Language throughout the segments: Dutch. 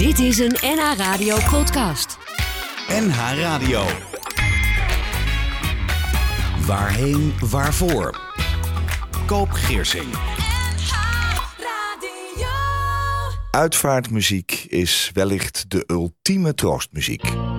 Dit is een NH Radio podcast. NH Radio. Waarheen, waarvoor? Koop Geersing. Uitvaartmuziek is wellicht de ultieme troostmuziek.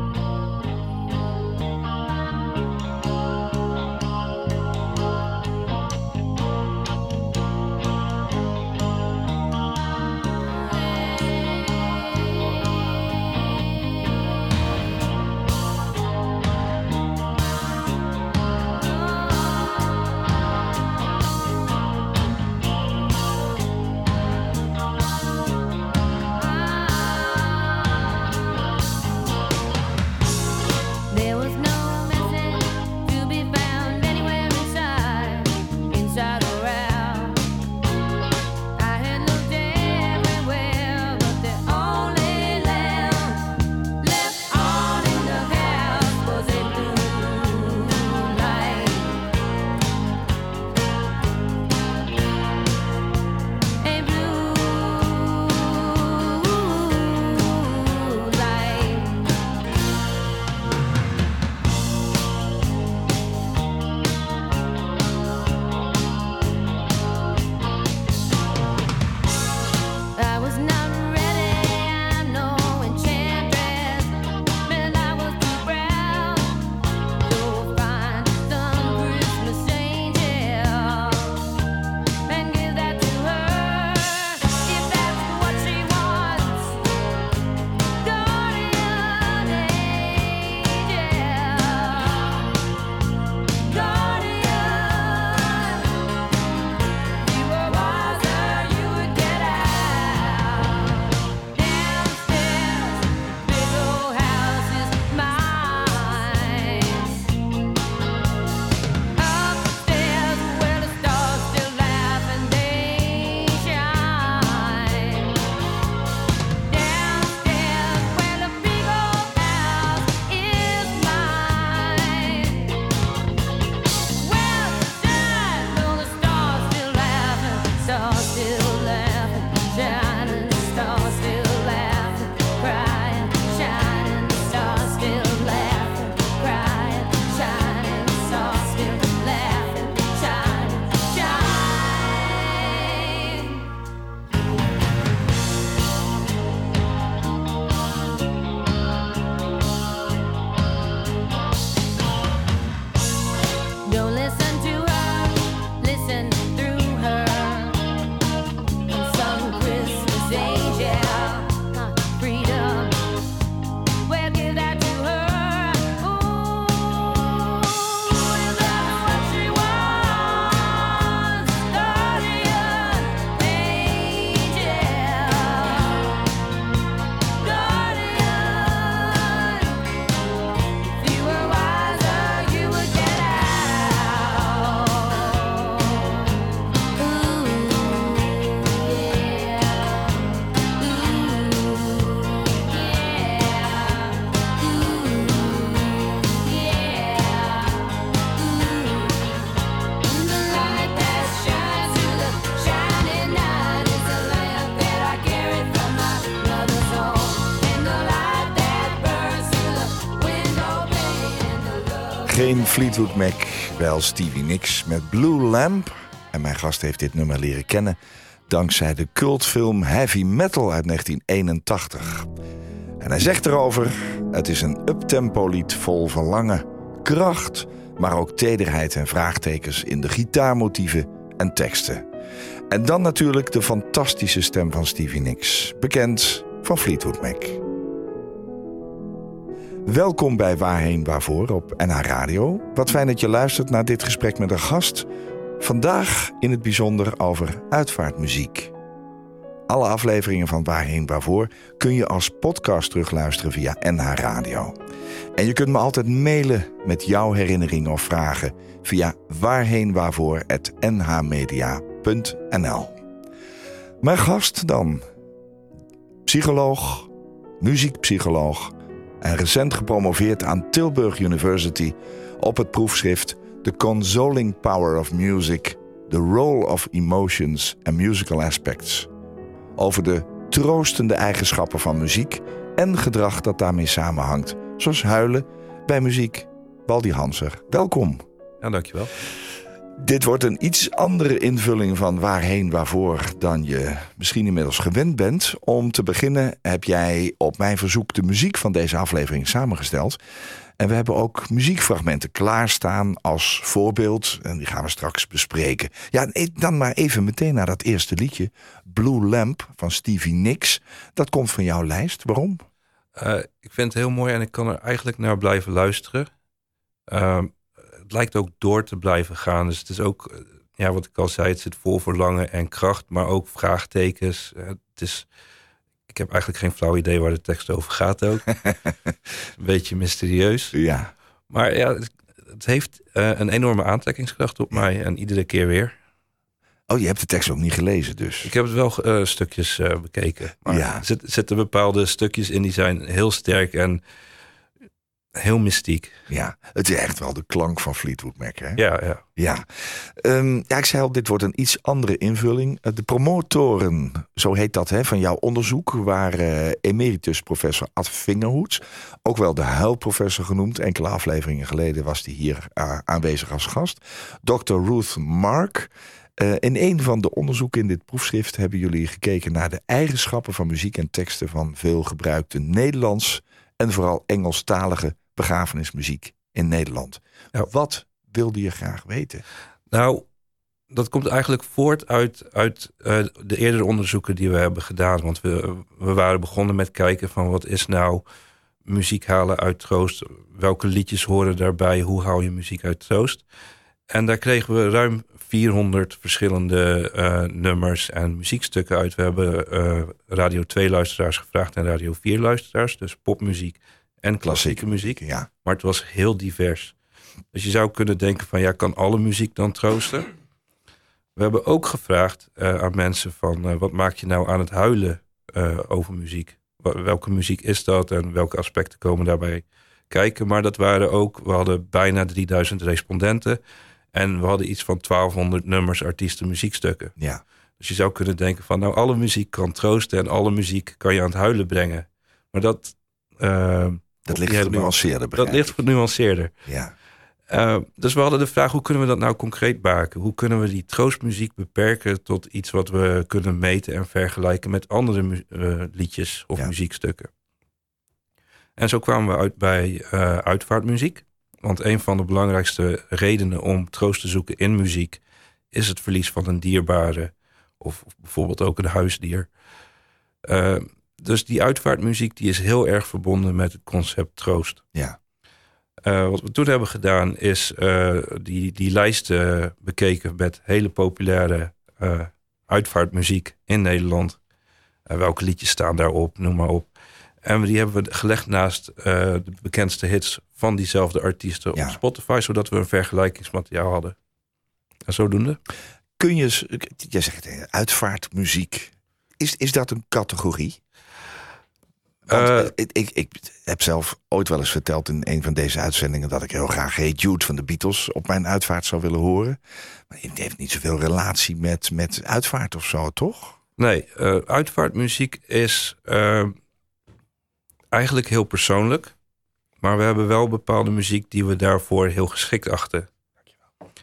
Geen Fleetwood Mac, wel Stevie Nicks met Blue Lamp. En mijn gast heeft dit nummer leren kennen dankzij de cultfilm Heavy Metal uit 1981. En hij zegt erover: het is een uptempo lied vol verlangen, kracht, maar ook tederheid en vraagtekens in de gitaarmotieven en teksten. En dan natuurlijk de fantastische stem van Stevie Nicks, bekend van Fleetwood Mac. Welkom bij Waarheen Waarvoor op NH Radio. Wat fijn dat je luistert naar dit gesprek met een gast. Vandaag in het bijzonder over uitvaartmuziek. Alle afleveringen van Waarheen Waarvoor kun je als podcast terugluisteren via NH Radio. En je kunt me altijd mailen met jouw herinneringen of vragen via waarheenwaarvoor.nhmedia.nl Mijn gast dan, psycholoog, muziekpsycholoog en recent gepromoveerd aan Tilburg University op het proefschrift The Consoling Power of Music, The Role of Emotions and Musical Aspects. Over de troostende eigenschappen van muziek en gedrag dat daarmee samenhangt. Zoals huilen bij muziek. Waldi Hanser, welkom. Ja, dankjewel. Dit wordt een iets andere invulling van waarheen, waarvoor dan je misschien inmiddels gewend bent. Om te beginnen heb jij op mijn verzoek de muziek van deze aflevering samengesteld. En we hebben ook muziekfragmenten klaarstaan als voorbeeld. En die gaan we straks bespreken. Ja, dan maar even meteen naar dat eerste liedje. Blue Lamp van Stevie Nicks. Dat komt van jouw lijst. Waarom? Uh, ik vind het heel mooi en ik kan er eigenlijk naar blijven luisteren. Uh, het lijkt ook door te blijven gaan. Dus het is ook, uh, ja, wat ik al zei, het zit vol verlangen en kracht, maar ook vraagtekens. Uh, het is, ik heb eigenlijk geen flauw idee waar de tekst over gaat ook. een beetje mysterieus. Ja. Maar ja, het, het heeft uh, een enorme aantrekkingskracht op mij en iedere keer weer. Oh, je hebt de tekst ook niet gelezen dus? Ik heb het wel uh, stukjes uh, bekeken. Maar Ja. er zit- zitten bepaalde stukjes in die zijn heel sterk en heel mystiek. Ja, het is echt wel de klank van Fleetwood Mac, hè? Ja, ja. Ja. Ehm, ja, ik zei al, dit wordt een iets andere invulling. Eh, De promotoren, zo heet dat, hè, van jouw onderzoek... waren emeritus professor Ad Vingerhoets. Ook wel de huilprofessor genoemd. Enkele afleveringen geleden was hij hier eh, aanwezig als gast. Dr. Ruth Mark... Uh, in een van de onderzoeken in dit proefschrift hebben jullie gekeken naar de eigenschappen van muziek en teksten van veel gebruikte Nederlands en vooral Engelstalige begrafenismuziek in Nederland. Ja. Wat wilde je graag weten? Nou, dat komt eigenlijk voort uit, uit uh, de eerdere onderzoeken die we hebben gedaan. Want we, we waren begonnen met kijken van wat is nou muziek halen uit troost? Welke liedjes horen daarbij? Hoe hou je muziek uit troost? En daar kregen we ruim 400 verschillende uh, nummers en muziekstukken uit. We hebben uh, Radio 2 luisteraars gevraagd en Radio 4 luisteraars. Dus popmuziek en klassieke muziek. Ja. Maar het was heel divers. Dus je zou kunnen denken van ja, kan alle muziek dan troosten? We hebben ook gevraagd uh, aan mensen van wat maak je nou aan het huilen uh, over muziek? Welke muziek is dat en welke aspecten komen daarbij kijken? Maar dat waren ook, we hadden bijna 3000 respondenten. En we hadden iets van 1200 nummers, artiesten, muziekstukken. Ja. Dus je zou kunnen denken van, nou, alle muziek kan troosten en alle muziek kan je aan het huilen brengen. Maar dat. Dat ligt genuanceerder. Dat ligt genuanceerder. Ja. Uh, dus we hadden de vraag, hoe kunnen we dat nou concreet maken? Hoe kunnen we die troostmuziek beperken tot iets wat we kunnen meten en vergelijken met andere uh, liedjes of ja. muziekstukken? En zo kwamen we uit bij uh, uitvaartmuziek. Want een van de belangrijkste redenen om troost te zoeken in muziek is het verlies van een dierbare of, of bijvoorbeeld ook een huisdier. Dus die uitvaartmuziek die is heel erg verbonden met het concept troost. Ja. Uh, wat we toen hebben gedaan is uh, die, die lijsten bekeken met hele populaire uitvaartmuziek in Nederland. welke liedjes staan daarop, noem maar op. En die hebben we gelegd naast de bekendste hits van diezelfde artiesten ja. op Spotify, zodat we een vergelijkingsmateriaal hadden. En zodoende. Kun je, jij zegt uitvaartmuziek, is, is dat een categorie? Want, uh, ik, ik, ik, heb zelf ooit wel eens verteld in een van deze uitzendingen dat ik heel graag Hey Jude van de Beatles op mijn uitvaart zou willen horen. Maar het heeft niet zoveel relatie met, met uitvaart of zo, toch? Nee, uh, uitvaartmuziek is uh, eigenlijk heel persoonlijk. Maar we hebben wel bepaalde muziek die we daarvoor heel geschikt achten.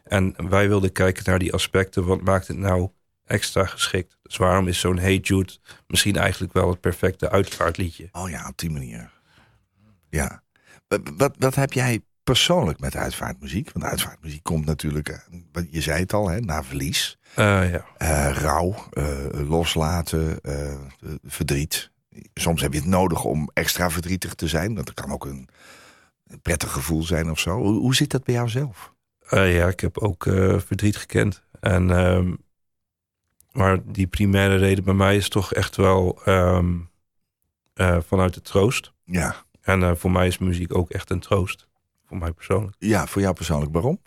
En wij wilden kijken naar die aspecten. Wat maakt het nou extra geschikt? Dus waarom is zo'n Hey Jude misschien eigenlijk wel het perfecte uitvaartliedje? Oh ja, op die manier. Ja. Wat, wat, heb jij persoonlijk met uitvaartmuziek? Want uitvaartmuziek komt natuurlijk, je zei het al, hè, na verlies. Uh, ja. uh, rouw, uh, loslaten, verdriet soms heb je het nodig om extra verdrietig te zijn. Dat kan ook een prettig gevoel zijn of zo. Hoe, hoe zit dat bij jou zelf? Ja, ik heb ook verdriet gekend. En, uh, maar die primaire reden bij mij is toch echt wel um, vanuit de troost. Ja. En voor mij is muziek ook echt een troost. Voor mij persoonlijk. Ja, voor jou persoonlijk. Waarom?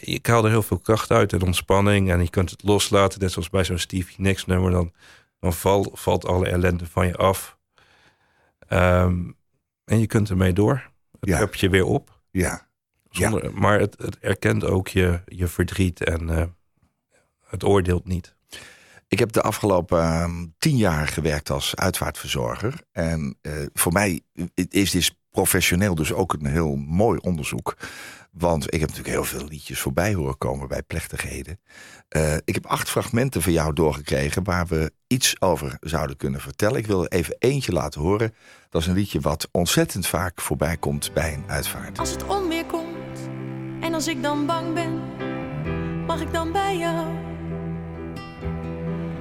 ik haal er heel veel kracht uit en ontspanning. En je kunt het loslaten, net zoals bij zo'n Stevie Nicks nummer. Dan dan val, valt alle ellende van je af. Um, en je kunt ermee door. Het ja. je weer op. Ja. Zonder, ja. Maar het, het, erkent ook je, je verdriet en uh, het oordeelt niet. Ik heb de afgelopen ehm, tien jaar gewerkt als uitvaartverzorger. En eh, voor mij is dit professioneel dus ook een heel mooi onderzoek. Want ik heb natuurlijk heel veel liedjes voorbij horen komen bij plechtigheden. Eh, ik heb acht fragmenten van jou doorgekregen waar we iets over zouden kunnen vertellen. Ik wil er even eentje laten horen. Dat is een liedje wat ontzettend vaak voorbij komt bij een uitvaart. Als het onweer komt en als ik dan bang ben, mag ik dan bij jou?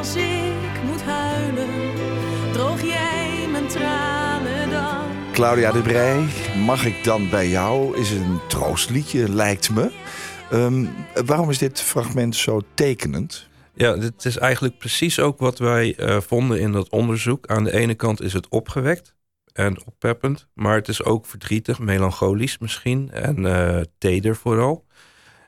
als ik moet huilen, droog jij mijn tranen dan? Claudia de Brij, mag ik dan bij jou? Is een troostliedje, lijkt me. Ehm, waarom is dit fragment zo tekenend? Ja, dit is eigenlijk precies ook wat wij eh, vonden in dat onderzoek. Aan de ene kant is het opgewekt en oppeppend, maar het is ook verdrietig, melancholisch misschien en eh, teder vooral.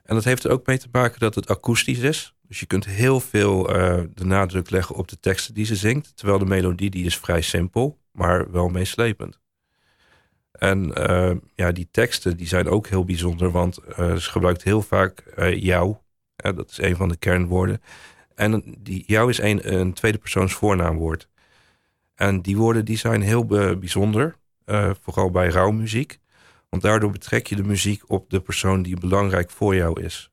En dat heeft er ook mee te maken dat het akoestisch is. Dus je kunt heel veel eh, de nadruk leggen op de teksten die ze zingt, terwijl de melodie die is vrij simpel, maar wel meeslepend. En eh, ja, die teksten die zijn ook heel bijzonder, want eh, ze gebruikt heel vaak jou. Dat is een van de kernwoorden. En die jou is een, een tweede persoons voornaamwoord. En die woorden die zijn heel bijzonder, vooral bij rouwmuziek. Want daardoor betrek je de muziek op de persoon die belangrijk voor jou is.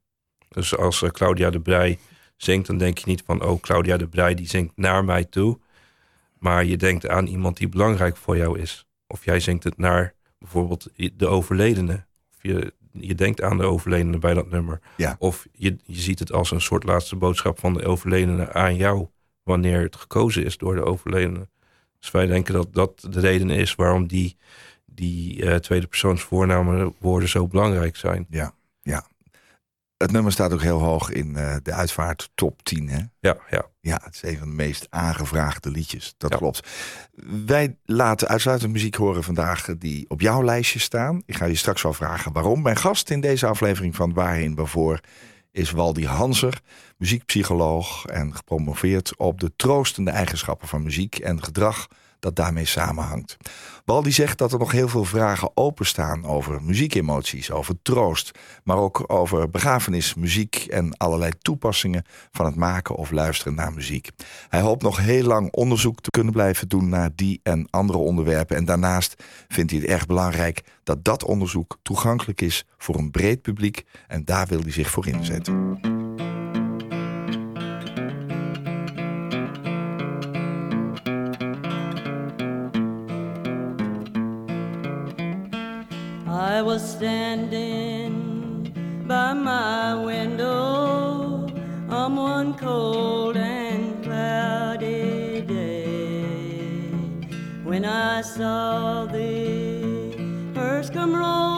Dus als eh, Claudia de Brij zingt, dan denk je niet van... oh, Claudia de Brij die zingt naar mij toe. Maar je denkt aan iemand die belangrijk voor jou is. Of jij zingt het naar bijvoorbeeld de overledene. Of je, je denkt aan de overledene bij dat nummer. Ja. Of je, je ziet het als een soort laatste boodschap van de overledene aan jou. Wanneer het gekozen is door de overledene. Dus wij denken dat dat de reden is waarom die, die eh, tweede persoons voornamen woorden zo belangrijk zijn. Ja, ja. Het nummer staat ook heel hoog in eh, de uitvaart top 10. Hè? Ja, ja. Ja, het is een van de meest aangevraagde liedjes. Dat Ja. klopt. Wij laten uitsluitend muziek horen vandaag die op jouw lijstje staan. Ik ga je straks wel vragen waarom. Mijn gast in deze aflevering van Waarheen Waarvoor is Waldi Hanser, muziekpsycholoog en gepromoveerd op de troostende eigenschappen van muziek en gedrag dat daarmee samenhangt. Waldi zegt dat er nog heel veel vragen openstaan over muziekemoties, over troost, maar ook over begrafenis, muziek en allerlei toepassingen van het maken of luisteren naar muziek. Hij hoopt nog heel lang onderzoek te kunnen blijven doen naar die en andere onderwerpen. En daarnaast vindt hij het erg belangrijk dat dat onderzoek toegankelijk is voor een breed publiek. En daar wil hij zich voor inzetten. Was standing by my window on one cold and cloudy day. When I saw the hearse come rolling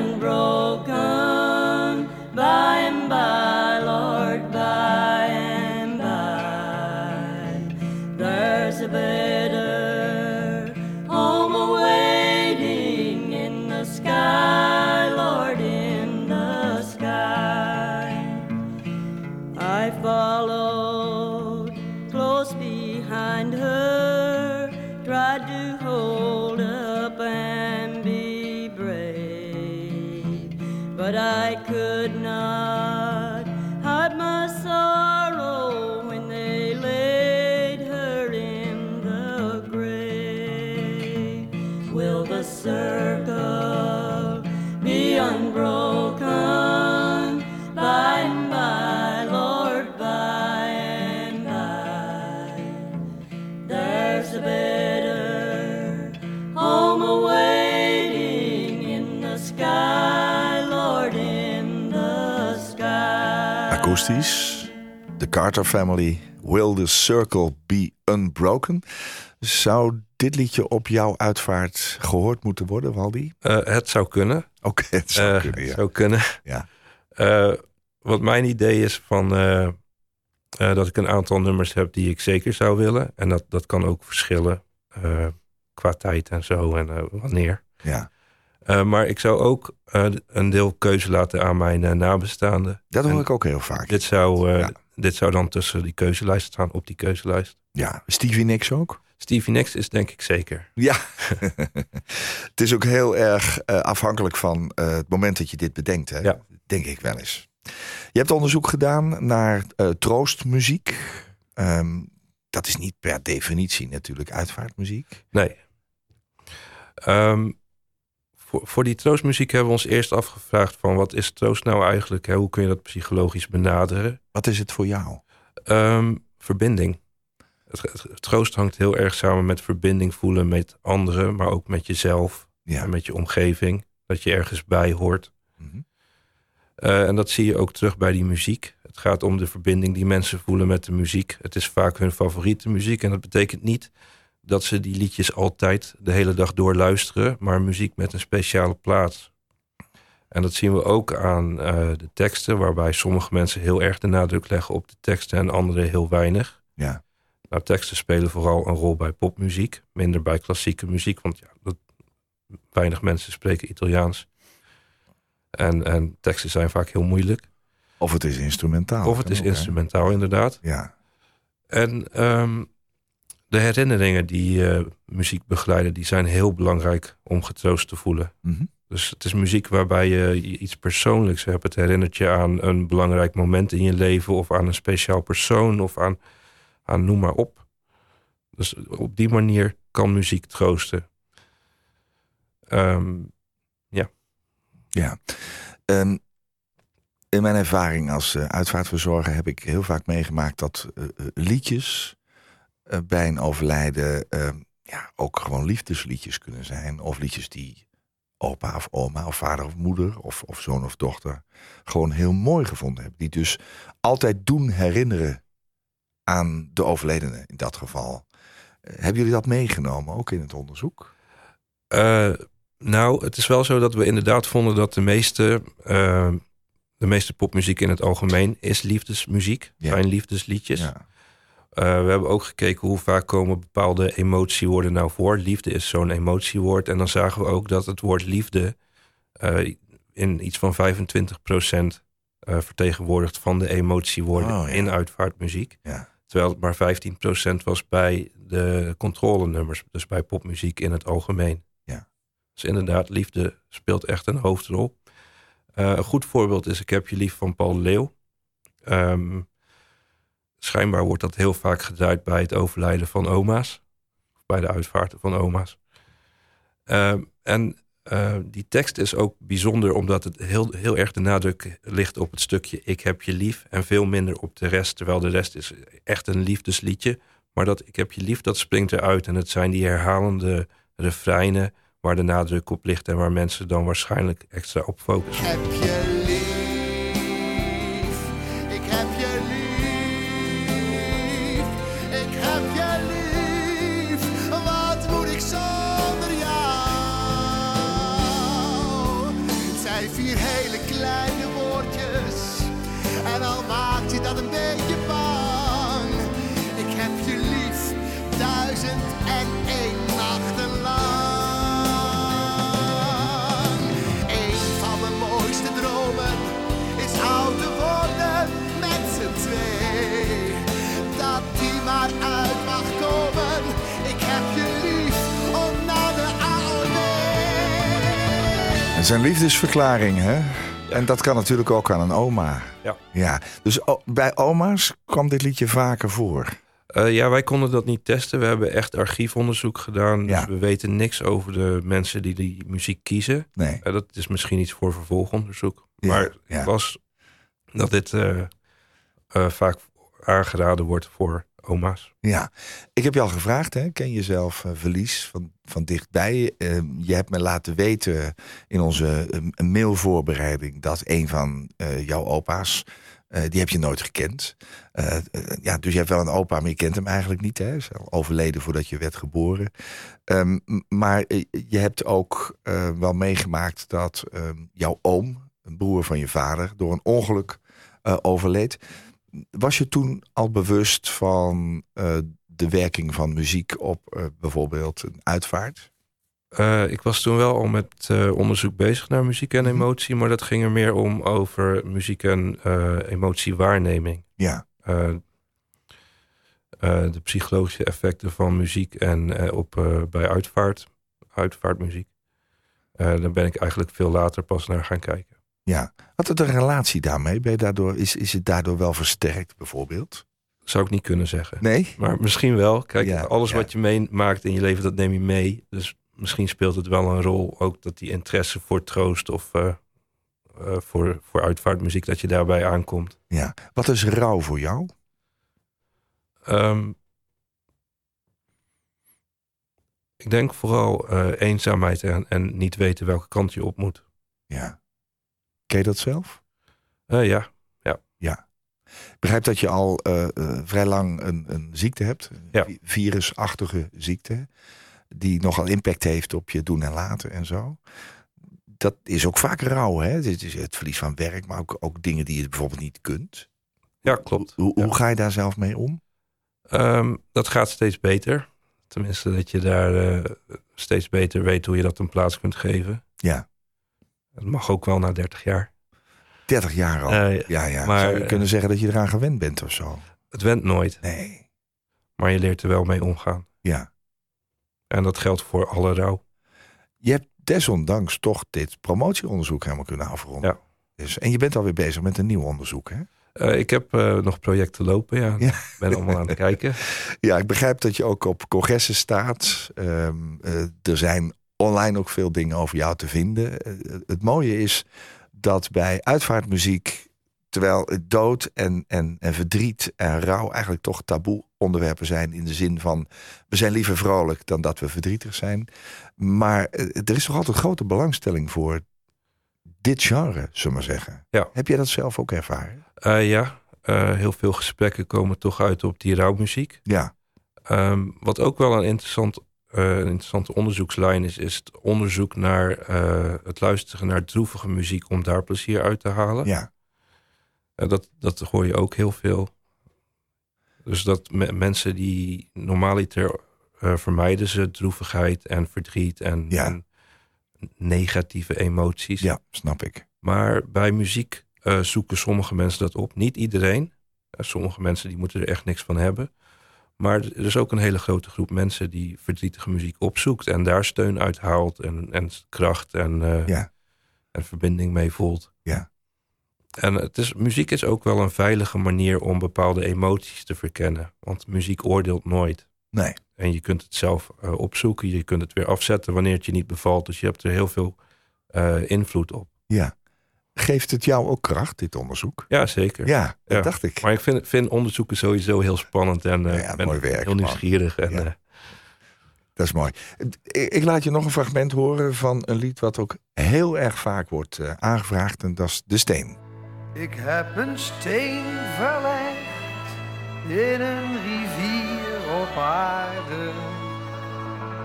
unbroken Carter Family. Will the Circle Be Unbroken? Zou dit liedje op jouw uitvaart gehoord moeten worden, Waldi? Eh, het zou kunnen. Oké, het zou Eh, kunnen, ja. zou kunnen. Ja. Eh, wat mijn idee is van dat ik een aantal nummers heb die ik zeker zou willen. En dat, dat kan ook verschillen qua tijd en zo en wanneer. ja. Maar ik zou ook een deel keuze laten aan mijn nabestaanden. Dat hoor En ik ook heel vaak. Dit zou, Ja. Dit zou dan tussen die keuzelijst staan, op die keuzelijst. Ja, Stevie Nicks ook? Stevie Nicks is denk ik zeker. Ja. het is ook heel erg eh, afhankelijk van eh, het moment dat je dit bedenkt. Hè? Ja. Denk ik wel eens. Je hebt onderzoek gedaan naar eh, troostmuziek. Ehm, dat is niet per definitie natuurlijk uitvaartmuziek. Nee. Ehm, voor, voor die troostmuziek hebben we ons eerst afgevraagd van wat is troost nou eigenlijk? Hè? Hoe kun je dat psychologisch benaderen? Wat is het voor jou? Ehm, verbinding. Het, troost hangt heel erg samen met verbinding voelen met anderen, maar ook met jezelf Ja. en met je omgeving. Dat je ergens bij hoort. Mhm. Eh, en dat zie je ook terug bij die muziek. Het gaat om de verbinding die mensen voelen met de muziek. Het is vaak hun favoriete muziek. En dat betekent niet dat ze die liedjes altijd de hele dag door luisteren, maar muziek met een speciale plaats. En dat zien we ook aan eh, de teksten, waarbij sommige mensen heel erg de nadruk leggen op de teksten en anderen heel weinig. Ja. Nou, teksten spelen vooral een rol bij popmuziek, minder bij klassieke muziek, want ja, dat, weinig mensen spreken Italiaans. En, en teksten zijn vaak heel moeilijk. Of het is instrumentaal. of het is ook, hè? instrumentaal, inderdaad. Ja. En ehm, de herinneringen die eh, muziek begeleiden, die zijn heel belangrijk om getroost te voelen. Mhm. Dus het is muziek waarbij je iets persoonlijks hebt. Het herinnert je aan een belangrijk moment in je leven of aan een speciaal persoon of aan, aan noem maar op. Dus op die manier kan muziek troosten. Ehm, Ja. Ehm, in mijn ervaring als eh, uitvaartverzorger heb ik heel vaak meegemaakt dat eh, liedjes eh, bij een overlijden ehm, ja, ook gewoon liefdesliedjes kunnen zijn. Of liedjes die opa of oma of vader of moeder of, of zoon of dochter gewoon heel mooi gevonden hebben. Die dus altijd doen herinneren aan de overledene in dat geval. Eh, hebben jullie dat meegenomen, ook in het onderzoek? Eh, nou, het is wel zo dat we inderdaad vonden dat de meeste, eh, de meeste popmuziek in het algemeen is liefdesmuziek. Ja. Zijn liefdesliedjes. Ja. Eh, we hebben ook gekeken hoe vaak komen bepaalde emotiewoorden nou voor. Liefde is zo'n emotiewoord. En dan zagen we ook dat het woord liefde eh, in iets van 25% eh vertegenwoordigt van de emotiewoorden Oh, ja. in uitvaartmuziek. Ja. Terwijl het maar 15% was bij de controlenummers, dus bij popmuziek in het algemeen. Ja. Dus inderdaad, liefde speelt echt een hoofdrol. Een goed voorbeeld is Ik heb je lief van Paul Leeuw. Ehm, schijnbaar wordt dat heel vaak gedraaid bij het overlijden van oma's. Of bij de uitvaarten van oma's. Ehm, en eh, die tekst is ook bijzonder omdat het heel, heel erg de nadruk ligt op het stukje ik heb je lief en veel minder op de rest. Terwijl de rest is echt een liefdesliedje. Maar dat ik heb je lief, dat springt eruit. En het zijn die herhalende refreinen waar de nadruk op ligt en waar mensen dan waarschijnlijk extra op focussen. Een liefdesverklaring, hè? En dat kan natuurlijk ook aan een oma. Ja. ja. Dus o- bij oma's kwam dit liedje vaker voor. Eh, ja, wij konden dat niet testen. We hebben echt archiefonderzoek gedaan. Ja. Dus we weten niks over de mensen die die muziek kiezen. Nee. Eh, dat is misschien iets voor vervolgonderzoek. Ja, maar ja. het was dat dit eh, vaak aangeraden wordt voor oma's. Ja, ik heb je al gevraagd, hè? ken je zelf eh, verlies van, van dichtbij? Eh, je hebt me laten weten in onze eh, mailvoorbereiding dat een van eh, jouw opa's, eh, die heb je nooit gekend. Ja, dus je hebt wel een opa, maar je kent hem eigenlijk niet. Hij is overleden voordat je werd geboren. Ehm, maar je hebt ook wel meegemaakt dat ehm, jouw oom, een broer van je vader, door een ongeluk overleed. Was je toen al bewust van eh, de werking van muziek op eh, bijvoorbeeld een uitvaart? Eh, ik was toen wel al met onderzoek bezig naar muziek en Mhm. emotie. Maar dat ging er meer om over muziek en eh, emotiewaarneming. Ja, de psychologische effecten van muziek en op, bij uitvaart, uitvaartmuziek. Daar ben ik eigenlijk veel later pas naar gaan kijken. Ja. Had het een relatie daarmee? Ben je daardoor, is, is het daardoor wel versterkt bijvoorbeeld? Zou ik niet kunnen zeggen. Nee? Maar misschien wel. Kijk, Ja, alles ja. wat je meemaakt in je leven, dat neem je mee. Dus misschien speelt het wel een rol. Ook dat die interesse voor troost of eh, eh, voor, voor uitvaartmuziek, dat je daarbij aankomt. Ja. Wat is rouw voor jou? Ehm, ik denk vooral eh, eenzaamheid en, en niet weten welke kant je op moet. Ja. Ken je dat zelf? Eh, ja, Ik begrijp dat je al eh, eh, vrij lang een, een ziekte hebt. Een Ja. vi- virusachtige ziekte. Die nogal impact heeft op je doen en laten en zo. Dat is ook vaak rouw, hè? Het is het verlies van werk, maar ook, ook dingen die je bijvoorbeeld niet kunt. ja klopt. Hoe, Ja. hoe ga je daar zelf mee om? Ehm, dat gaat steeds beter. Tenminste, dat je daar steeds beter weet hoe je dat een plaats kunt geven. Ja, Het mag ook wel na 30 jaar. 30 jaar al. Eh, ja, ja. maar, Zou je eh, kunnen zeggen dat je eraan gewend bent of zo? Het went nooit, Nee. maar je leert er wel mee omgaan. Ja. En dat geldt voor alle rouw. Je hebt desondanks toch dit promotieonderzoek helemaal kunnen afronden. Ja. Dus, en je bent alweer bezig met een nieuw onderzoek, hè? Eh, ik heb nog projecten lopen, ja. Ja. Ik ben allemaal aan het kijken. Ja, ik begrijp dat je ook op congressen staat. Ehm, eh, er zijn online ook veel dingen over jou te vinden. Eh, het mooie is dat bij uitvaartmuziek, terwijl het dood en, en, en verdriet en rouw eigenlijk toch taboe onderwerpen zijn in de zin van we zijn liever vrolijk dan dat we verdrietig zijn. Maar eh, er is toch altijd grote belangstelling voor dit genre, zullen we maar zeggen. Ja. Heb jij dat zelf ook ervaren? Eh, ja, eh, heel veel gesprekken komen toch uit op die rouwmuziek. Ja, Ehm, wat ook wel een, interessant, eh, een interessante onderzoekslijn is, is het onderzoek naar eh, het luisteren naar droevige muziek om daar plezier uit te halen. ja, dat, dat hoor je ook heel veel. Dus dat me- mensen die normaaliter eh, vermijden ze droevigheid en verdriet en, Ja. en negatieve emoties. ja, snap ik. Maar bij muziek zoeken sommige mensen dat op. Niet iedereen. Sommige mensen die moeten er echt niks van hebben. Maar er is ook een hele grote groep mensen die verdrietige muziek opzoekt en daar steun uit haalt en, en kracht en, eh, Ja. en verbinding mee voelt. Ja. En het is, muziek is ook wel een veilige manier om bepaalde emoties te verkennen. Want muziek oordeelt nooit. Nee. En je kunt het zelf eh, opzoeken. Je kunt het weer afzetten wanneer het je niet bevalt. Dus je hebt er heel veel eh, invloed op. Ja. Geeft het jou ook kracht, dit onderzoek? Ja, zeker. Ja, dat Ja. dacht ik. Maar ik vind, vind onderzoeken sowieso heel spannend en eh, Ja, ben mooi werk, heel man. nieuwsgierig. En, Ja. eh, Dat is mooi. Ik, ik laat je nog een fragment horen van een lied wat ook heel erg vaak wordt eh, aangevraagd. En dat is De Steen. Ik heb een steen verlegd in een rivier op aarde.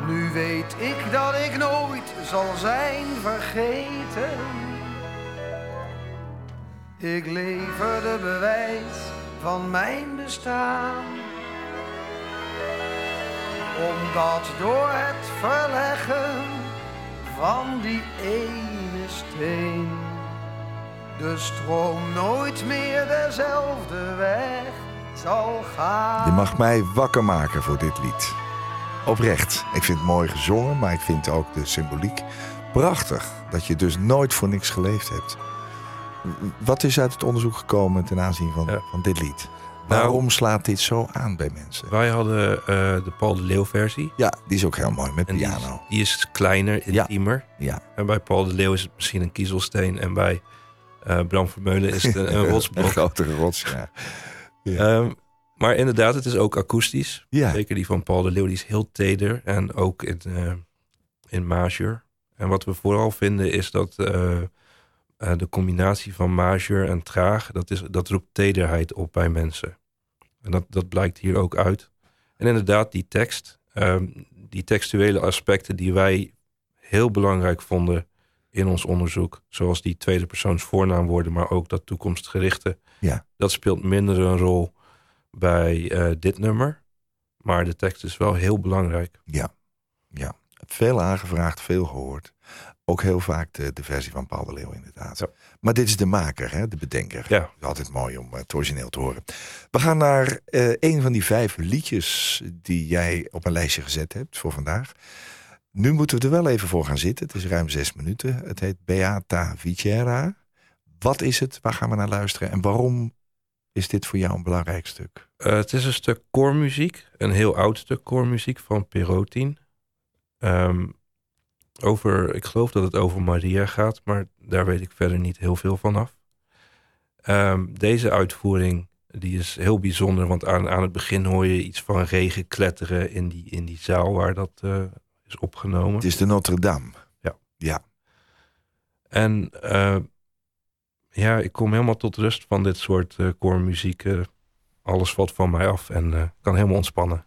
Nu weet ik dat ik nooit zal zijn vergeten. Ik lever de bewijs van mijn bestaan. Omdat door het verleggen van die ene steen de stroom nooit meer dezelfde weg zal gaan. Je mag mij wakker maken voor dit lied. Oprecht. Ik vind het mooi gezongen, maar ik vind ook de symboliek prachtig dat je dus nooit voor niks geleefd hebt. Wat is uit het onderzoek gekomen ten aanzien van, Ja. van dit lied? Waarom slaat dit zo aan bij mensen? Wij hadden eh, de Paul de Leeuw versie. Ja, die is ook heel mooi met En die piano. is, die is kleiner, intiemer. Ja, En bij Paul de Leeuw is het misschien een kiezelsteen. En bij eh, Bram Vermeulen is het een, een een grotere rots. Ja. Ehm, maar inderdaad, het is ook akoestisch. Ja. Zeker die van Paul de Leeuw, die is heel teder. En ook in, eh, in majeur. En wat we vooral vinden is dat eh, de combinatie van majeur en traag... Dat, is, dat roept tederheid op bij mensen. En dat, dat blijkt hier ook uit. En inderdaad, die tekst, ehm, die textuele aspecten die wij heel belangrijk vonden in ons onderzoek, zoals die tweede persoons voornaamwoorden, maar ook dat toekomstgerichte, Ja. dat speelt minder een rol bij eh, dit nummer. Maar de tekst is wel heel belangrijk. Ja, ja. Veel aangevraagd, veel gehoord. Ook heel vaak de, de versie van Paul de Leeuw inderdaad. Ja. Maar dit is de maker, hè, de bedenker. Ja. Altijd mooi om het origineel te horen. We gaan naar eh, een van die vijf liedjes die jij op een lijstje gezet hebt voor vandaag. Nu moeten we er wel even voor gaan zitten. Het is ruim zes minuten. Het heet Beata Vicera. Wat is het? Waar gaan we naar luisteren? En waarom is dit voor jou een belangrijk stuk? Eh, het is een stuk koormuziek, een heel oud stuk koormuziek van Perotin. Ehm, over, ik geloof dat het over Maria gaat, maar daar weet ik verder niet heel veel van af. Ehm, deze uitvoering die is heel bijzonder, want aan, aan het begin hoor je iets van regen kletteren in die, in die zaal waar dat eh, is opgenomen. Het is de Notre Dame. Ja. Ja, En eh, ja, ik kom helemaal tot rust van dit soort eh koormuziek. alles valt van mij af en kan helemaal ontspannen.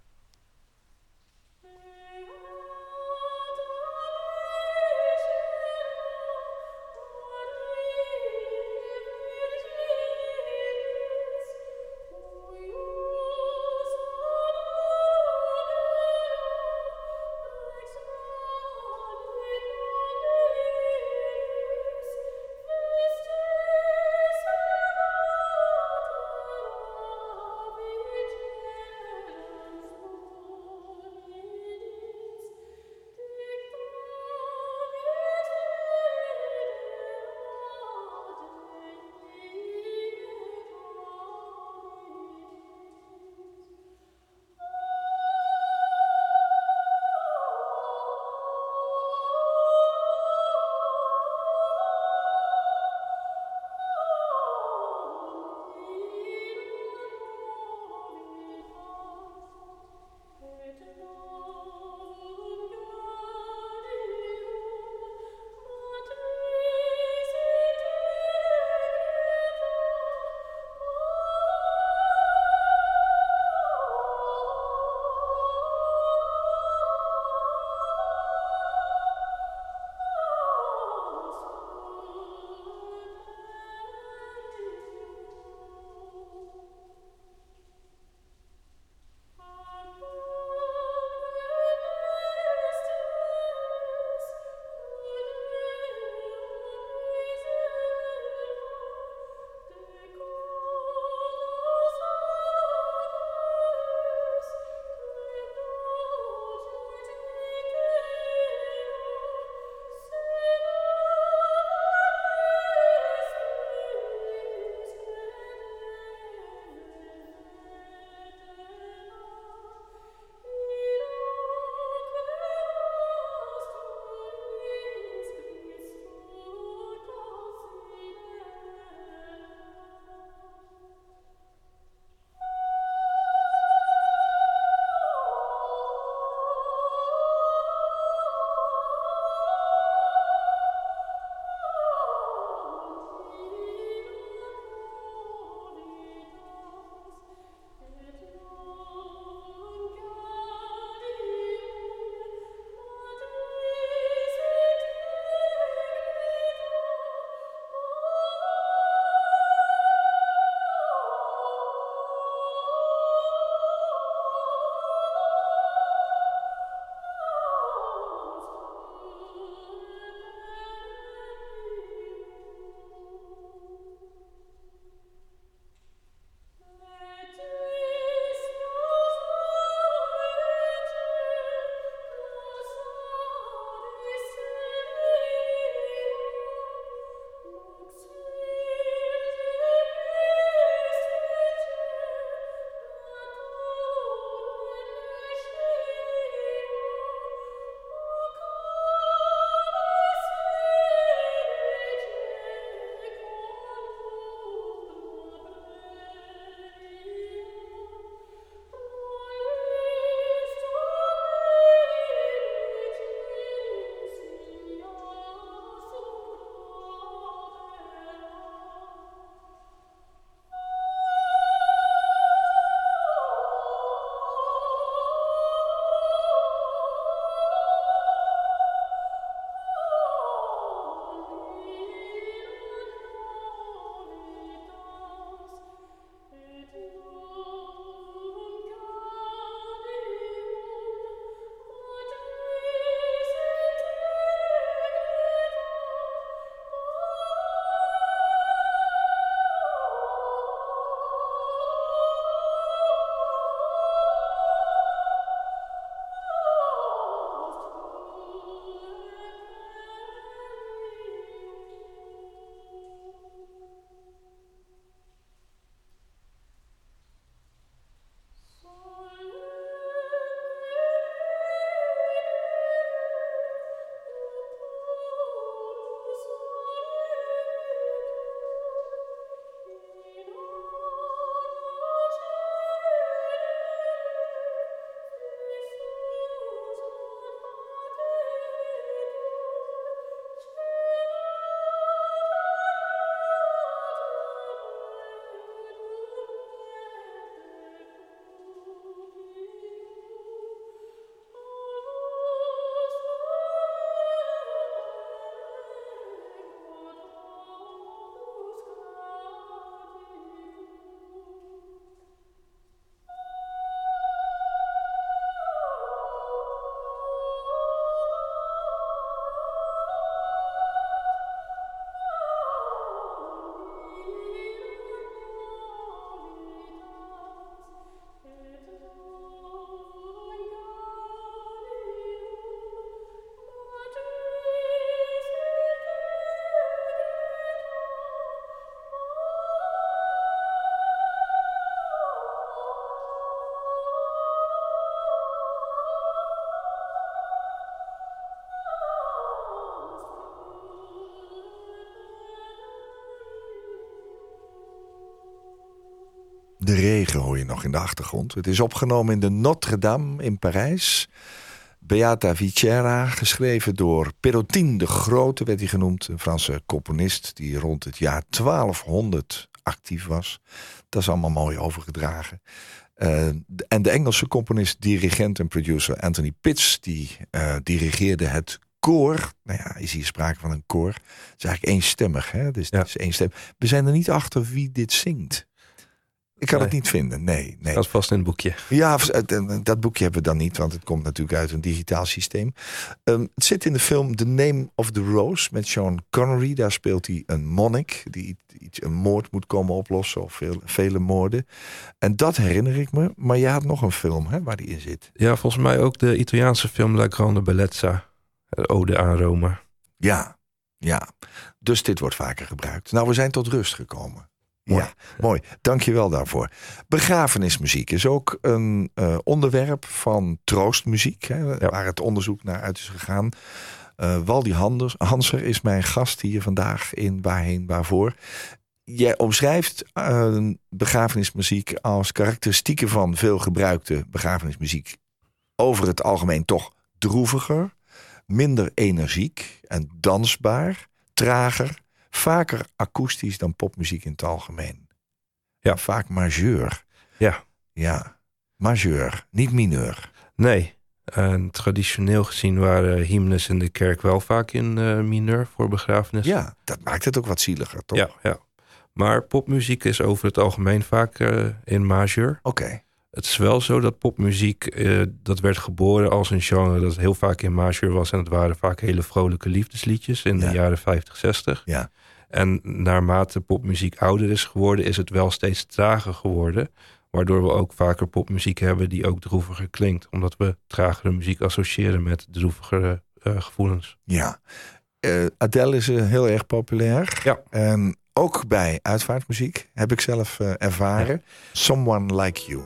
De regen hoor je nog in de achtergrond. Het is opgenomen in de Notre-Dame in Parijs. Beata Vicera, geschreven door Perrotin de Grote, werd hij genoemd. Een Franse componist die rond het jaar 1200 actief was. Dat is allemaal mooi overgedragen. Eh, en de Engelse componist, dirigent en producer Anthony Pitts... die eh, dirigeerde het koor. Nou ja, is hier sprake van een koor. Het is eigenlijk eenstemmig, hè? Dus Ja. het is één stem. We zijn er niet achter wie dit zingt. Ik kan het niet vinden, nee. nee. Dat is vast in het boekje. Ja, het- eh, dat boekje hebben we dan niet, want het komt natuurlijk uit een digitaal systeem. Ehm, het zit in de film The Name of the Rose met Sean Connery. Daar speelt hij een monnik die iets- een moord moet komen oplossen, of veel, vele moorden. En dat herinner ik me. Maar je had nog een film hè, waar die in zit. Ja, volgens mij ook de Italiaanse film La Grande Bellezza. De Ode aan Rome. Ja, ja. Dus dit wordt vaker gebruikt. Nou, we zijn tot rust gekomen. Mooi. Ja, mooi. Dank je wel daarvoor. Begrafenismuziek is ook een eh, onderwerp van troostmuziek, hè, waar het onderzoek naar uit is gegaan. Eh Waldi Hanser is mijn gast hier vandaag in Waarheen Waarvoor. Jij omschrijft eh, begrafenismuziek als karakteristieken van veel gebruikte begrafenismuziek over het algemeen toch droeviger, minder energiek en dansbaar, trager, vaker akoestisch dan popmuziek in het algemeen. Ja. Vaak majeur. Ja. Ja, majeur, niet mineur. Nee. En traditioneel gezien waren hymnes in de kerk wel vaak in eh, mineur voor begrafenis. Ja, dat maakt het ook wat zieliger, toch? Ja, ja. Maar popmuziek is over het algemeen vaak eh, in majeur. Oké. Het is wel zo dat popmuziek, eh, dat werd geboren als een genre dat heel vaak in majeur was. En het waren vaak hele vrolijke liefdesliedjes in Ja. de jaren 50, 60. Ja. En naarmate popmuziek ouder is geworden, is het wel steeds trager geworden. Waardoor we ook vaker popmuziek hebben die ook droeviger klinkt. Omdat we tragere muziek associëren met droevigere eh, gevoelens. Ja. Eh, Adele is heel erg populair. Ja. En ook bij uitvaartmuziek heb ik zelf ervaren. Someone Like You.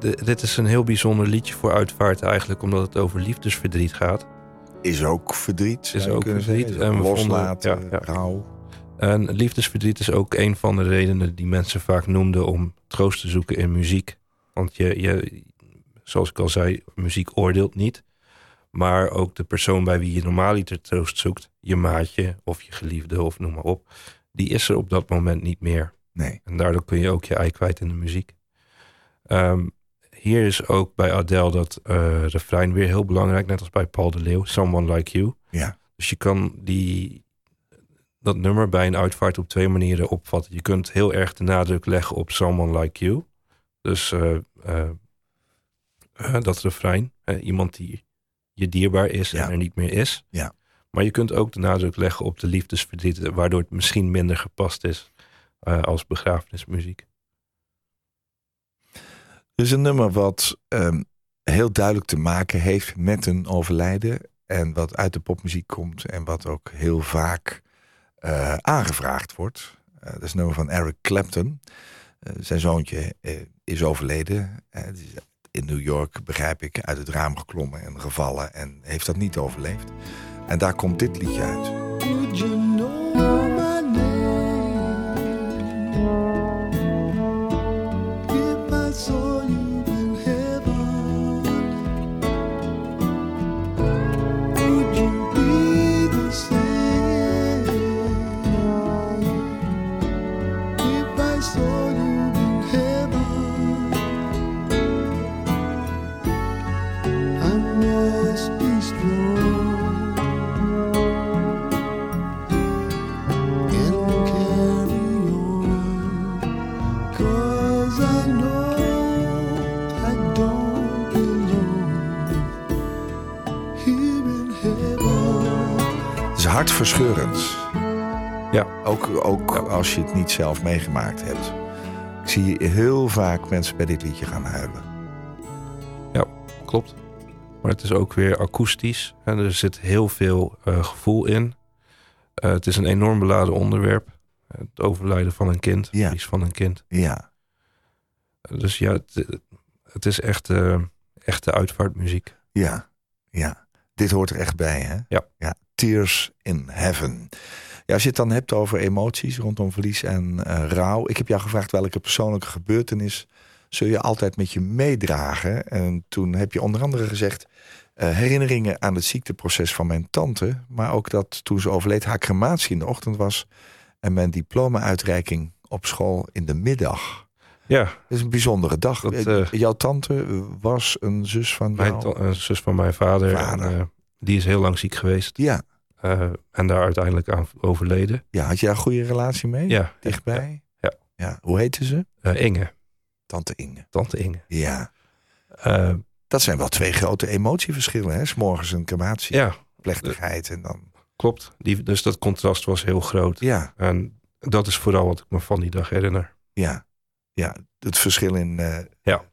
Dit is een heel bijzonder liedje voor uitvaart eigenlijk, omdat het over liefdesverdriet gaat. Is ook verdriet. Is ook verdriet. En vonden- Loslaten, ja, ja. rouw. En liefdesverdriet is ook een van de redenen die mensen vaak noemden om troost te zoeken in muziek. Want je, je, zoals ik al zei, muziek oordeelt niet. Maar ook de persoon bij wie je normaaliter troost zoekt, je maatje of je geliefde of noem maar op, die is er op dat moment niet meer. Nee. En daardoor kun je ook je ei kwijt in de muziek. Ehm, hier is ook bij Adele dat eh refrein weer heel belangrijk, net als bij Paul de Leeuw, Someone Like You. Ja. Dus je kan die, dat nummer bij een uitvaart op twee manieren opvatten. Je kunt heel erg de nadruk leggen op Someone Like You. Dus eh, eh, dat refrein, iemand die je dierbaar is Ja. en er niet meer is. Ja. Maar je kunt ook de nadruk leggen op de liefdesverdriet, waardoor het misschien minder gepast is als begrafenismuziek. Is een nummer wat ehm, heel duidelijk te maken heeft met een overlijden. En wat uit de popmuziek komt. En wat ook heel vaak eh, aangevraagd wordt. Eh, dat is een nummer van Eric Clapton. Eh, zijn zoontje is overleden. In New York, begrijp ik, uit het raam geklommen en gevallen. En heeft dat niet overleefd. En daar komt dit liedje uit. Hartverscheurend. Ja. Ook, ook als je het niet zelf meegemaakt hebt. Ik zie heel vaak mensen bij dit liedje gaan huilen. Klopt. Maar het is ook weer akoestisch. En er zit heel veel eh, gevoel in. Eh, het is een enorm beladen onderwerp. Het overlijden van een kind. Ja. Verlies van een kind. Ja, Dus ja, het, het is echt eh, echte uitvaartmuziek. ja, ja. Dit hoort er echt bij, hè? Ja. ja. Tears in Heaven. Ja, als je het dan hebt over emoties rondom verlies en eh, rouw. Ik heb jou gevraagd welke persoonlijke gebeurtenis zul je altijd met je meedragen. En toen heb je onder andere gezegd... eh, herinneringen aan het ziekteproces van mijn tante. Maar ook dat toen ze overleed haar crematie in de ochtend was... en mijn diploma-uitreiking op school in de middag. Ja, Dat is een bijzondere dag. Dat, Eh, Jouw tante was een zus van mijn een zus van mijn vader. Vader. En, die is heel lang ziek geweest. Ja. Eh, en daar uiteindelijk aan overleden. ja, had je daar een goede relatie mee? Ja, Dichtbij? Ja. ja. Hoe heette ze? Eh, Inge, Tante Inge. tante Inge. Ja. Eh, Dat zijn wel twee grote emotieverschillen, hè? 's morgens een crematie, ja, plechtigheid en dan... klopt. Die, dus dat contrast was heel groot. Ja, En dat is vooral wat ik me van die dag herinner. ja, ja. Het verschil in... Ja.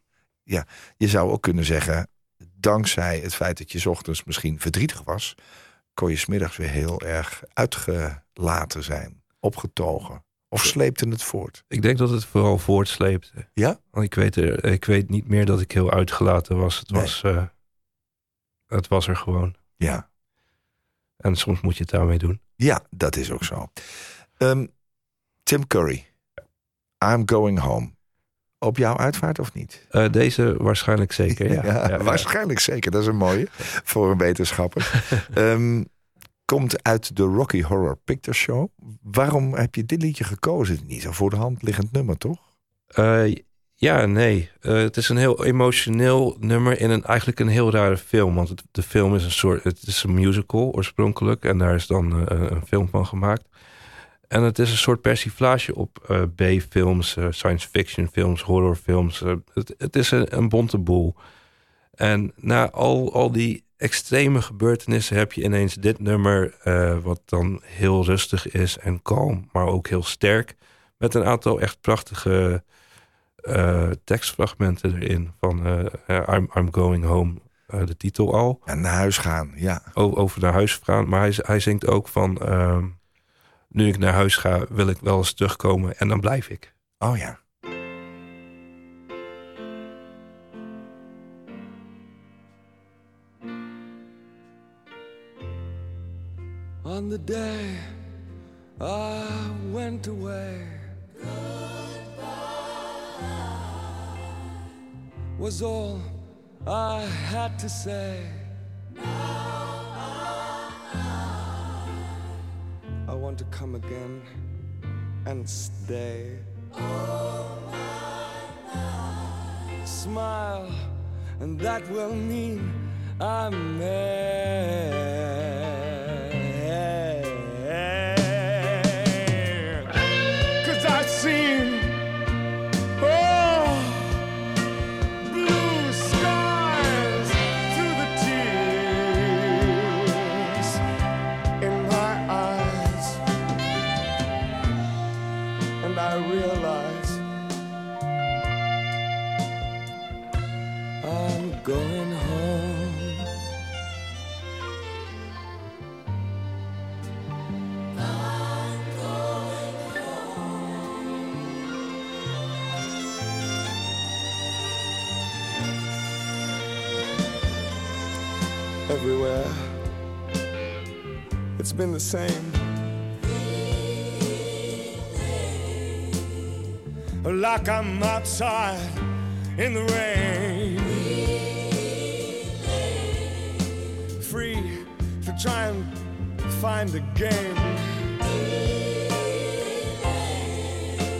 ja. Je zou ook kunnen zeggen, dankzij het feit dat je ochtends misschien verdrietig was... kon je smiddags weer heel erg uitgelaten zijn, opgetogen. Of sleepte het voort? Ik denk dat het vooral voortsleepte. Ja? Want ik weet, er, ik weet niet meer dat ik heel uitgelaten was. Het, Nee. was eh, het was er gewoon. Ja. En soms moet je het daarmee doen. Ja, dat is ook zo. Ehm, Tim Curry, I'm Going Home. Op jouw uitvaart of niet? Eh, deze waarschijnlijk zeker. Ja, Ja, ja. waarschijnlijk zeker. Dat is een mooie voor een wetenschapper. Ehm, komt uit de Rocky Horror Picture Show. Waarom heb je dit liedje gekozen? Niet zo voor de hand liggend nummer, toch? Eh, ja, nee. Eh, het is een heel emotioneel nummer in een eigenlijk een heel rare film. Want het, de film is een soort, het is een musical oorspronkelijk en daar is dan een film van gemaakt. En het is een soort persiflage op eh, B-films, eh, science fiction films, horrorfilms. Eh, het, het is een, een bonte boel. En na al, al die extreme gebeurtenissen heb je ineens dit nummer, wat dan heel rustig is en kalm, maar ook heel sterk. Met een aantal echt prachtige tekstfragmenten erin. Van I'm, I'm Going Home, de titel al. Ja, naar huis gaan, ja. O- over naar huis gaan. Maar hij, hij zingt ook van... nu ik naar huis ga, wil ik wel eens terugkomen en dan blijf ik. Oh ja. On the day I went away, was all I had to say. I want to come again and stay. Smile, and that will mean I'm mad. Been the same. Like I'm outside in the rain. Free to try and find a game.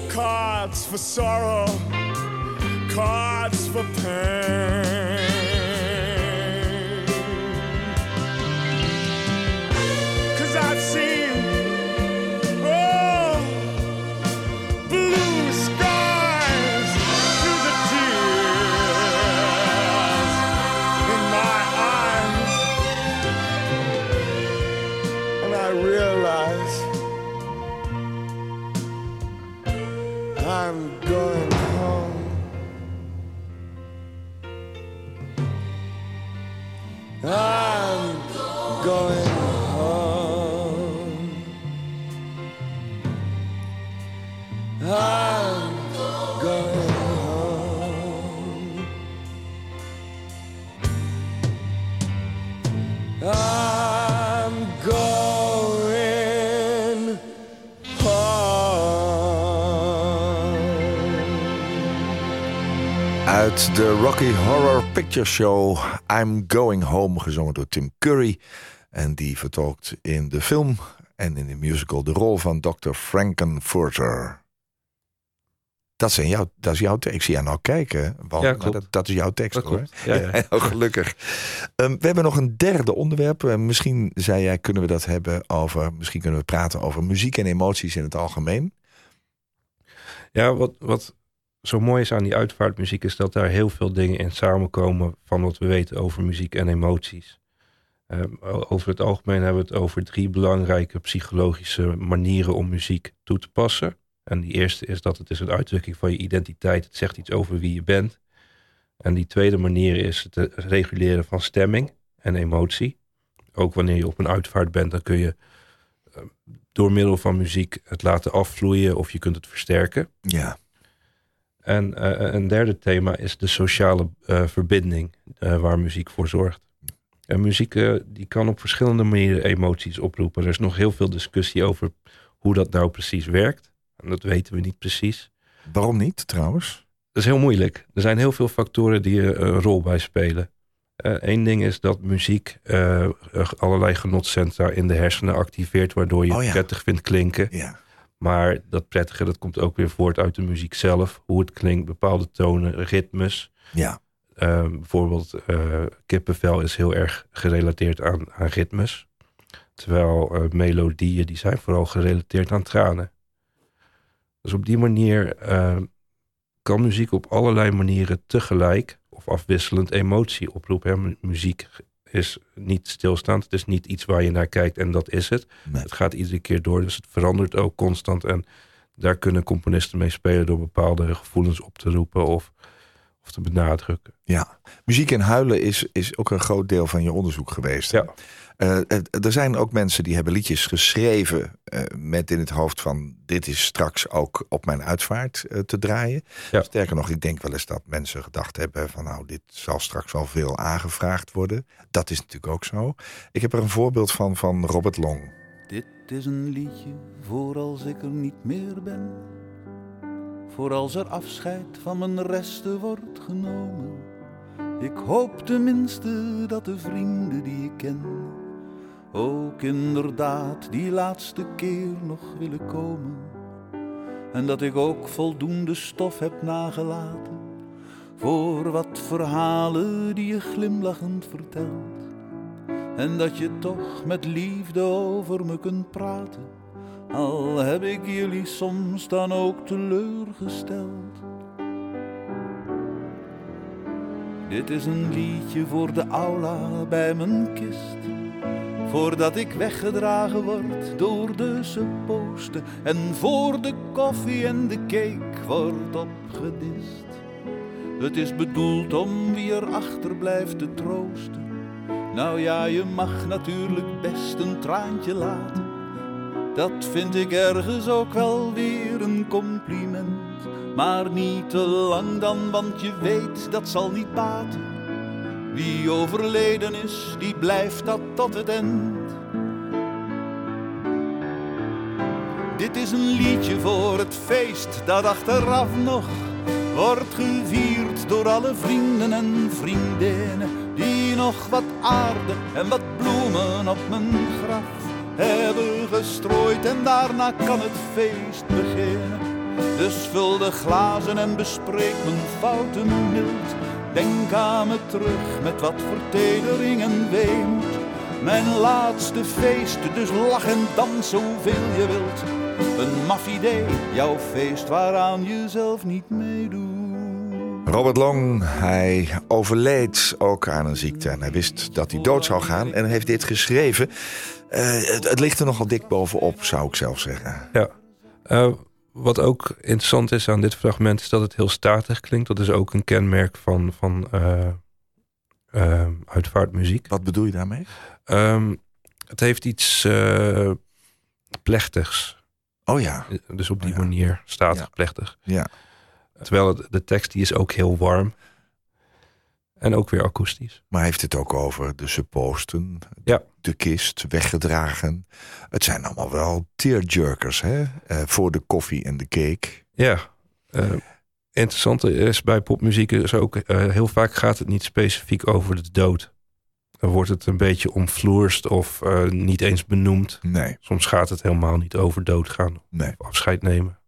Cards for sorrow, cards for pain. Uit de Rocky Horror Picture Show I'm Going Home, gezongen door Tim Curry. En die vertolkt in de film en in de musical de rol van Dr. Frankenfurter. Dat, zijn jouw, dat is jouw tekst. Ik zie jou nou kijken. Want, Ja, dat, dat is jouw tekst Dat hoor. Ja, ja. heel gelukkig. Ehm, we hebben nog een derde onderwerp. Eh, misschien zei jij, kunnen we dat hebben over. Misschien kunnen we praten over muziek en emoties in het algemeen. Ja, wat, wat zo mooi is aan die uitvaartmuziek is dat daar heel veel dingen in samenkomen van wat we weten over muziek en emoties. Ehm, over het algemeen hebben we het over drie belangrijke psychologische manieren om muziek toe te passen. En die eerste is dat het is een uitdrukking van je identiteit. Het zegt iets over wie je bent. En die tweede manier is het eh, reguleren van stemming en emotie. Ook wanneer je op een uitvaart bent, dan kun je eh, door middel van muziek het laten afvloeien of je kunt het versterken. Ja. En eh, een derde thema is de sociale eh, verbinding eh, waar muziek voor zorgt. En muziek eh, die kan op verschillende manieren emoties oproepen. Er is nog heel veel discussie over hoe dat nou precies werkt. En dat weten we niet precies. Waarom niet trouwens? Dat is heel moeilijk. Er zijn heel veel factoren die er een rol bij spelen. Eén ding is dat muziek eh, eh, allerlei genotcentra in de hersenen activeert, waardoor je Oh ja. prettig vindt klinken. Ja. Maar dat prettige, dat komt ook weer voort uit de muziek zelf. Hoe het klinkt, bepaalde tonen, ritmes. Ja. Ehm, bijvoorbeeld eh, kippenvel is heel erg gerelateerd aan, aan ritmes. Terwijl eh, melodieën, die zijn vooral gerelateerd aan tranen. Dus op die manier eh, kan muziek op allerlei manieren tegelijk of afwisselend emotie oproepen. Hè. Muziek is niet stilstaand. Het is niet iets waar je naar kijkt en dat is het. Nee. Het gaat iedere keer door, dus het verandert ook constant. En daar kunnen componisten mee spelen door bepaalde gevoelens op te roepen of, of te benadrukken. Ja, muziek en huilen is, is ook een groot deel van je onderzoek geweest. hè? Ja. Eh, er zijn ook mensen die hebben liedjes geschreven eh, met in het hoofd van dit is straks ook op mijn uitvaart eh, te draaien. Ja. Sterker nog, ik denk wel eens dat mensen gedacht hebben van nou dit zal straks wel veel aangevraagd worden. Dat is natuurlijk ook zo. Ik heb er een voorbeeld van van Robert Long. Dit is een liedje voor als ik er niet meer ben. Voor als er afscheid van mijn resten wordt genomen. Ik hoop tenminste dat de vrienden die ik ken ook inderdaad die laatste keer nog willen komen. En dat ik ook voldoende stof heb nagelaten voor wat verhalen die je glimlachend vertelt. En dat je toch met liefde over me kunt praten, al heb ik jullie soms dan ook teleurgesteld. Dit is een liedje voor de aula bij mijn kist. Voordat ik weggedragen word door de supposten. En voor de koffie en de cake wordt opgedist. Het is bedoeld om wie er achterblijft te troosten. Nou ja, je mag natuurlijk best een traantje laten. Dat vind ik ergens ook wel weer een compliment. Maar niet te lang dan, want je weet dat zal niet baten. Wie overleden is, die blijft dat tot het eind. Dit is een liedje voor het feest dat achteraf nog wordt gevierd door alle vrienden en vriendinnen die nog wat aarde en wat bloemen op mijn graf hebben gestrooid en daarna kan het feest beginnen. Dus vul de glazen en bespreek mijn fouten mild. Denk aan me terug met wat vertedering en weemoed. Mijn laatste feest, dus lach en dans zoveel je wilt. Een maf idee, jouw feest waaraan je zelf niet meedoet. Robert Long, hij overleed ook aan een ziekte. En hij wist dat hij dood zou gaan en heeft dit geschreven. Eh, het, het ligt er nogal dik bovenop, zou ik zelf zeggen. Ja. Eh, wat ook interessant is aan dit fragment is dat het heel statig klinkt. Dat is ook een kenmerk van, van eh, uitvaartmuziek. Wat bedoel je daarmee? Ehm, het heeft iets plechtigs. Oh ja. Dus op die Oh ja. manier statig Ja. plechtig. Ja. Terwijl het, de tekst die is ook heel warm. En ook weer akoestisch. Maar heeft het ook over de supposten, Ja. de kist, weggedragen. Het zijn allemaal wel tearjerkers, hè? Eh, voor de koffie en de cake. Ja. eh interessante is bij popmuziek is ook eh, heel vaak gaat het niet specifiek over de dood. Dan wordt het een beetje omvloerst of niet eens benoemd. Nee, Soms gaat het helemaal niet over doodgaan nee. of afscheid nemen.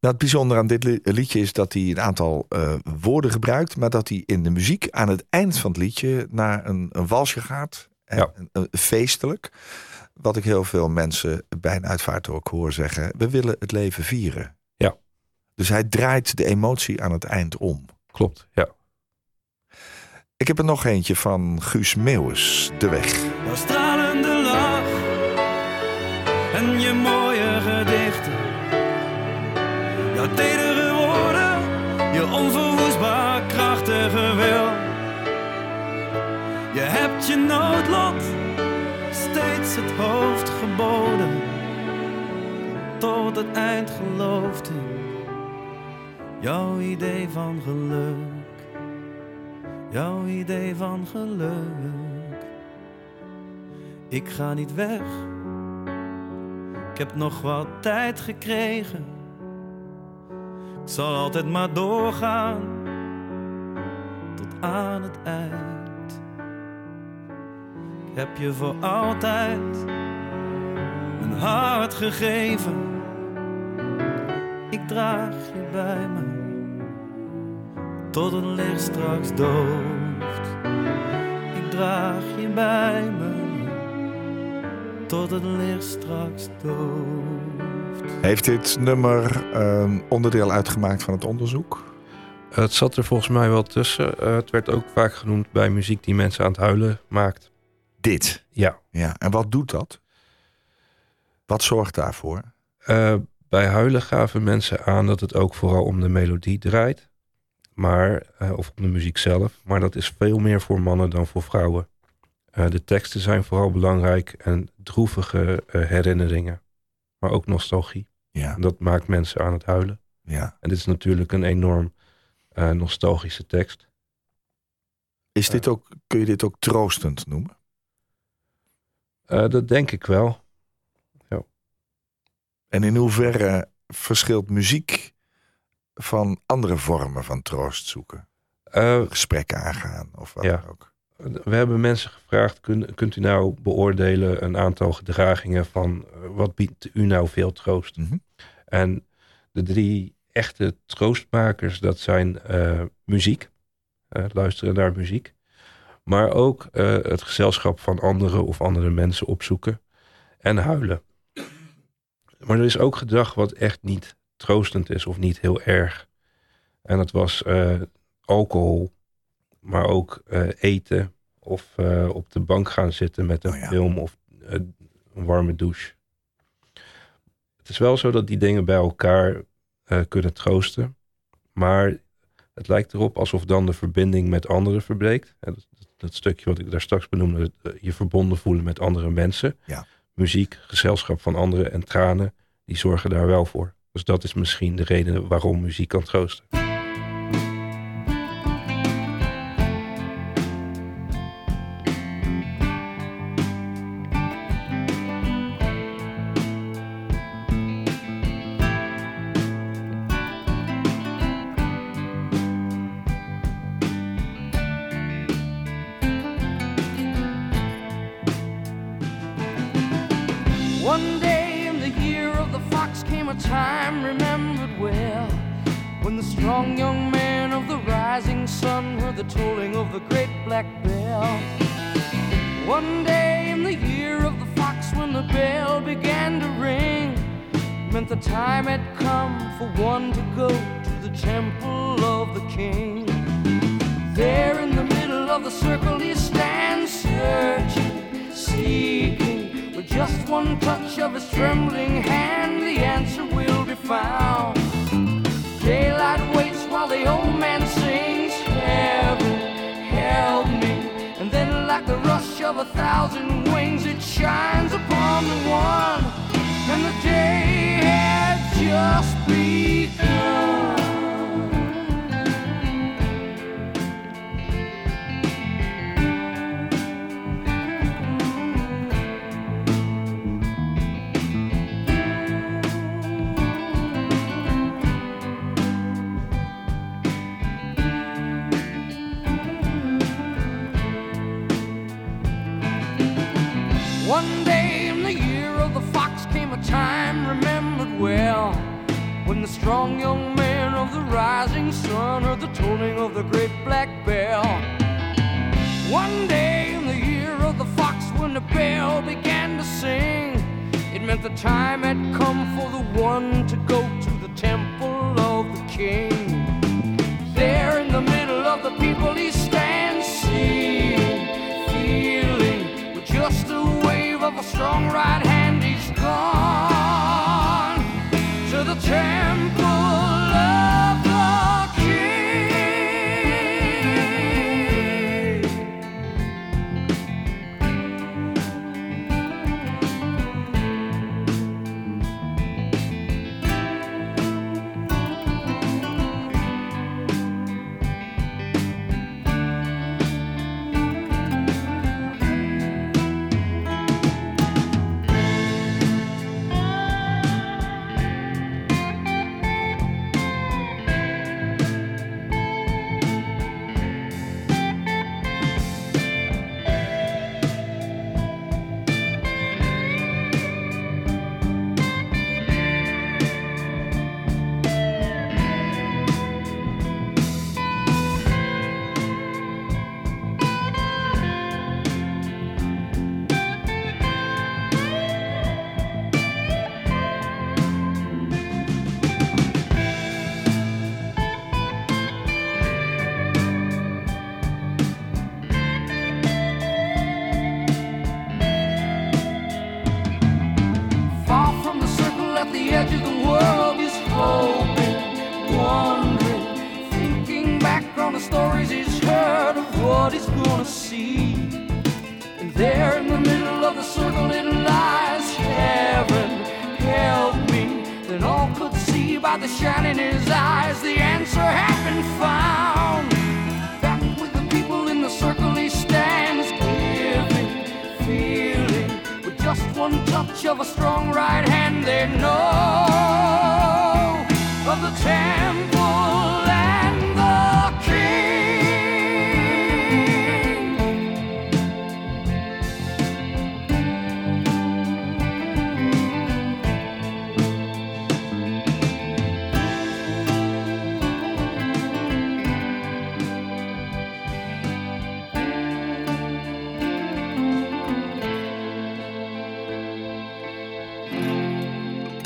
Nou, het bijzondere aan dit li- liedje is dat hij een aantal eh, woorden gebruikt, maar dat hij in de muziek aan het eind van het liedje naar een, een walsje gaat. Ja. een, een feestelijk. Wat ik heel veel mensen bij een uitvaart ook hoor zeggen. We willen het leven vieren. Ja. Dus hij draait de emotie aan het eind om. Klopt, ja. Ik heb er nog eentje van Guus Meeuwis, De Weg. Jouw stralende lach en je mooie gedichten. Je noodlot steeds het hoofd geboden. Tot het eind geloofde jouw idee van geluk. Jouw idee van geluk. Ik ga niet weg. Ik heb nog wat tijd gekregen. Ik zal altijd maar doorgaan. Tot aan het eind. Ik heb je voor altijd mijn hart gegeven. Ik draag je bij me tot het licht straks dooft. Ik draag je bij me tot het licht straks dooft. Heeft dit nummer een onderdeel uitgemaakt van het onderzoek? Het zat er volgens mij wel tussen. Eh, het werd ook vaak genoemd bij muziek die mensen aan het huilen maakt. Dit. Ja. Ja, en wat doet dat? Wat zorgt daarvoor? Eh, bij huilen gaven mensen aan dat het ook vooral om de melodie draait. Maar, eh, of om de muziek zelf. Maar dat is veel meer voor mannen dan voor vrouwen. Eh, de teksten zijn vooral belangrijk en droevige herinneringen. Maar ook nostalgie. Ja, En dat maakt mensen aan het huilen. ja. En dit is natuurlijk een enorm nostalgische tekst. Is dit ook, kun je dit ook troostend noemen? Eh, dat denk ik wel. En in hoeverre verschilt muziek van andere vormen van troost zoeken? Eh, Gesprekken aangaan of wat Ja. ook. We hebben mensen gevraagd, kun, kunt u nou beoordelen een aantal gedragingen van eh, wat biedt u nou veel troost? Mhm. En de drie echte troostmakers, dat zijn muziek, luisteren naar muziek, maar ook eh, het gezelschap van anderen of andere mensen opzoeken en huilen. Maar er is ook gedrag wat echt niet troostend is of niet heel erg. En dat was eh, alcohol, maar ook eh, eten of op de bank gaan zitten met een Oh ja. film of een warme douche. Het is wel zo dat die dingen bij elkaar kunnen troosten, maar het lijkt erop alsof dan de verbinding met anderen verbreekt. Dat stukje wat ik daar straks benoemde, eh, je verbonden voelen met andere mensen. Ja. Muziek, gezelschap van anderen en tranen, die zorgen daar wel voor. Dus dat is misschien de reden waarom muziek kan troosten. Began to ring meant the time had come for one to go to the temple of the king. There in the middle of the circle he stands searching, seeking. With just one touch of his trembling hand, the answer will be found. Daylight waits while the old man sings, Heaven, help me. And then, like the rush of a thousand shines upon the one, and the day had just begun. Strong young man of the rising sun heard the tolling of the great black bell. One day in the year of the fox when the bell began to sing, it meant the time had come for the one to go to the temple of the king. There in the middle of the people he stands, seeing, feeling, with just a wave of a strong right hand, he's gone the temple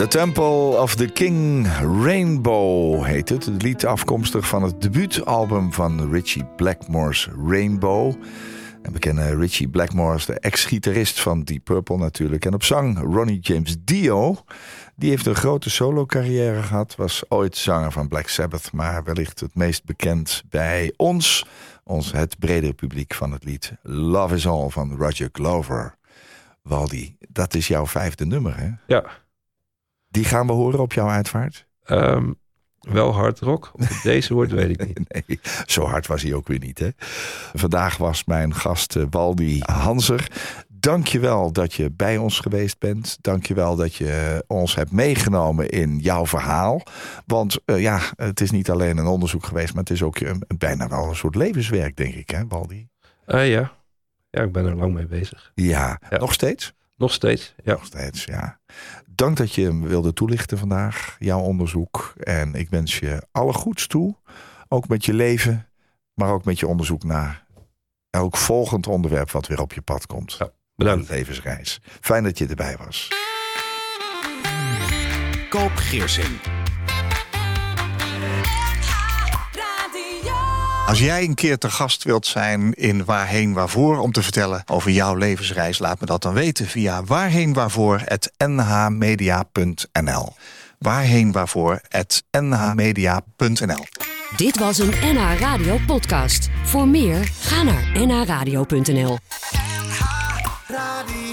The Temple of the King Rainbow heet het. Het lied afkomstig van het debuutalbum van Richie Blackmore's Rainbow. En we kennen Richie Blackmore als de ex-gitarist van Deep Purple natuurlijk. En op zang Ronnie James Dio. Die heeft een grote solo-carrière gehad. Was ooit zanger van Black Sabbath. Maar wellicht het meest bekend bij ons. Ons het bredere publiek van het lied Love is All van Roger Glover. Waldi, dat is jouw vijfde nummer hè? Ja. Die gaan we horen op jouw uitvaart? Ehm, wel hard rock. Of deze wordt, weet ik niet. Nee, zo hard was hij ook weer niet. Hè? Vandaag was mijn gast eh, Waldi Hanser. Dank je wel dat je bij ons geweest bent. Dank je wel dat je ons hebt meegenomen in jouw verhaal. Want eh, ja, het is niet alleen een onderzoek geweest... maar het is ook een, bijna wel een soort levenswerk, denk ik, hè, Waldi? Eh, ja. ja, ik ben er lang mee bezig. Ja, nog steeds? Nog steeds, ja. Nog steeds, ja. Dank dat je hem wilde toelichten vandaag, jouw onderzoek. En ik wens je alle goeds toe. Ook met je leven, maar ook met je onderzoek naar elk volgend onderwerp wat weer op je pad komt. Ja, bedankt. Levensreis. Fijn dat je erbij was. Koop Geersing. Als jij een keer te gast wilt zijn in Waarheen Waarvoor... om te vertellen over jouw levensreis, laat me dat dan weten... via waarheenwaarvoor.nhmedia.nl waarheenwaarvoor.nhmedia.nl Dit was een NH Radio podcast. Voor meer, ga naar nhradio.nl NH Radio.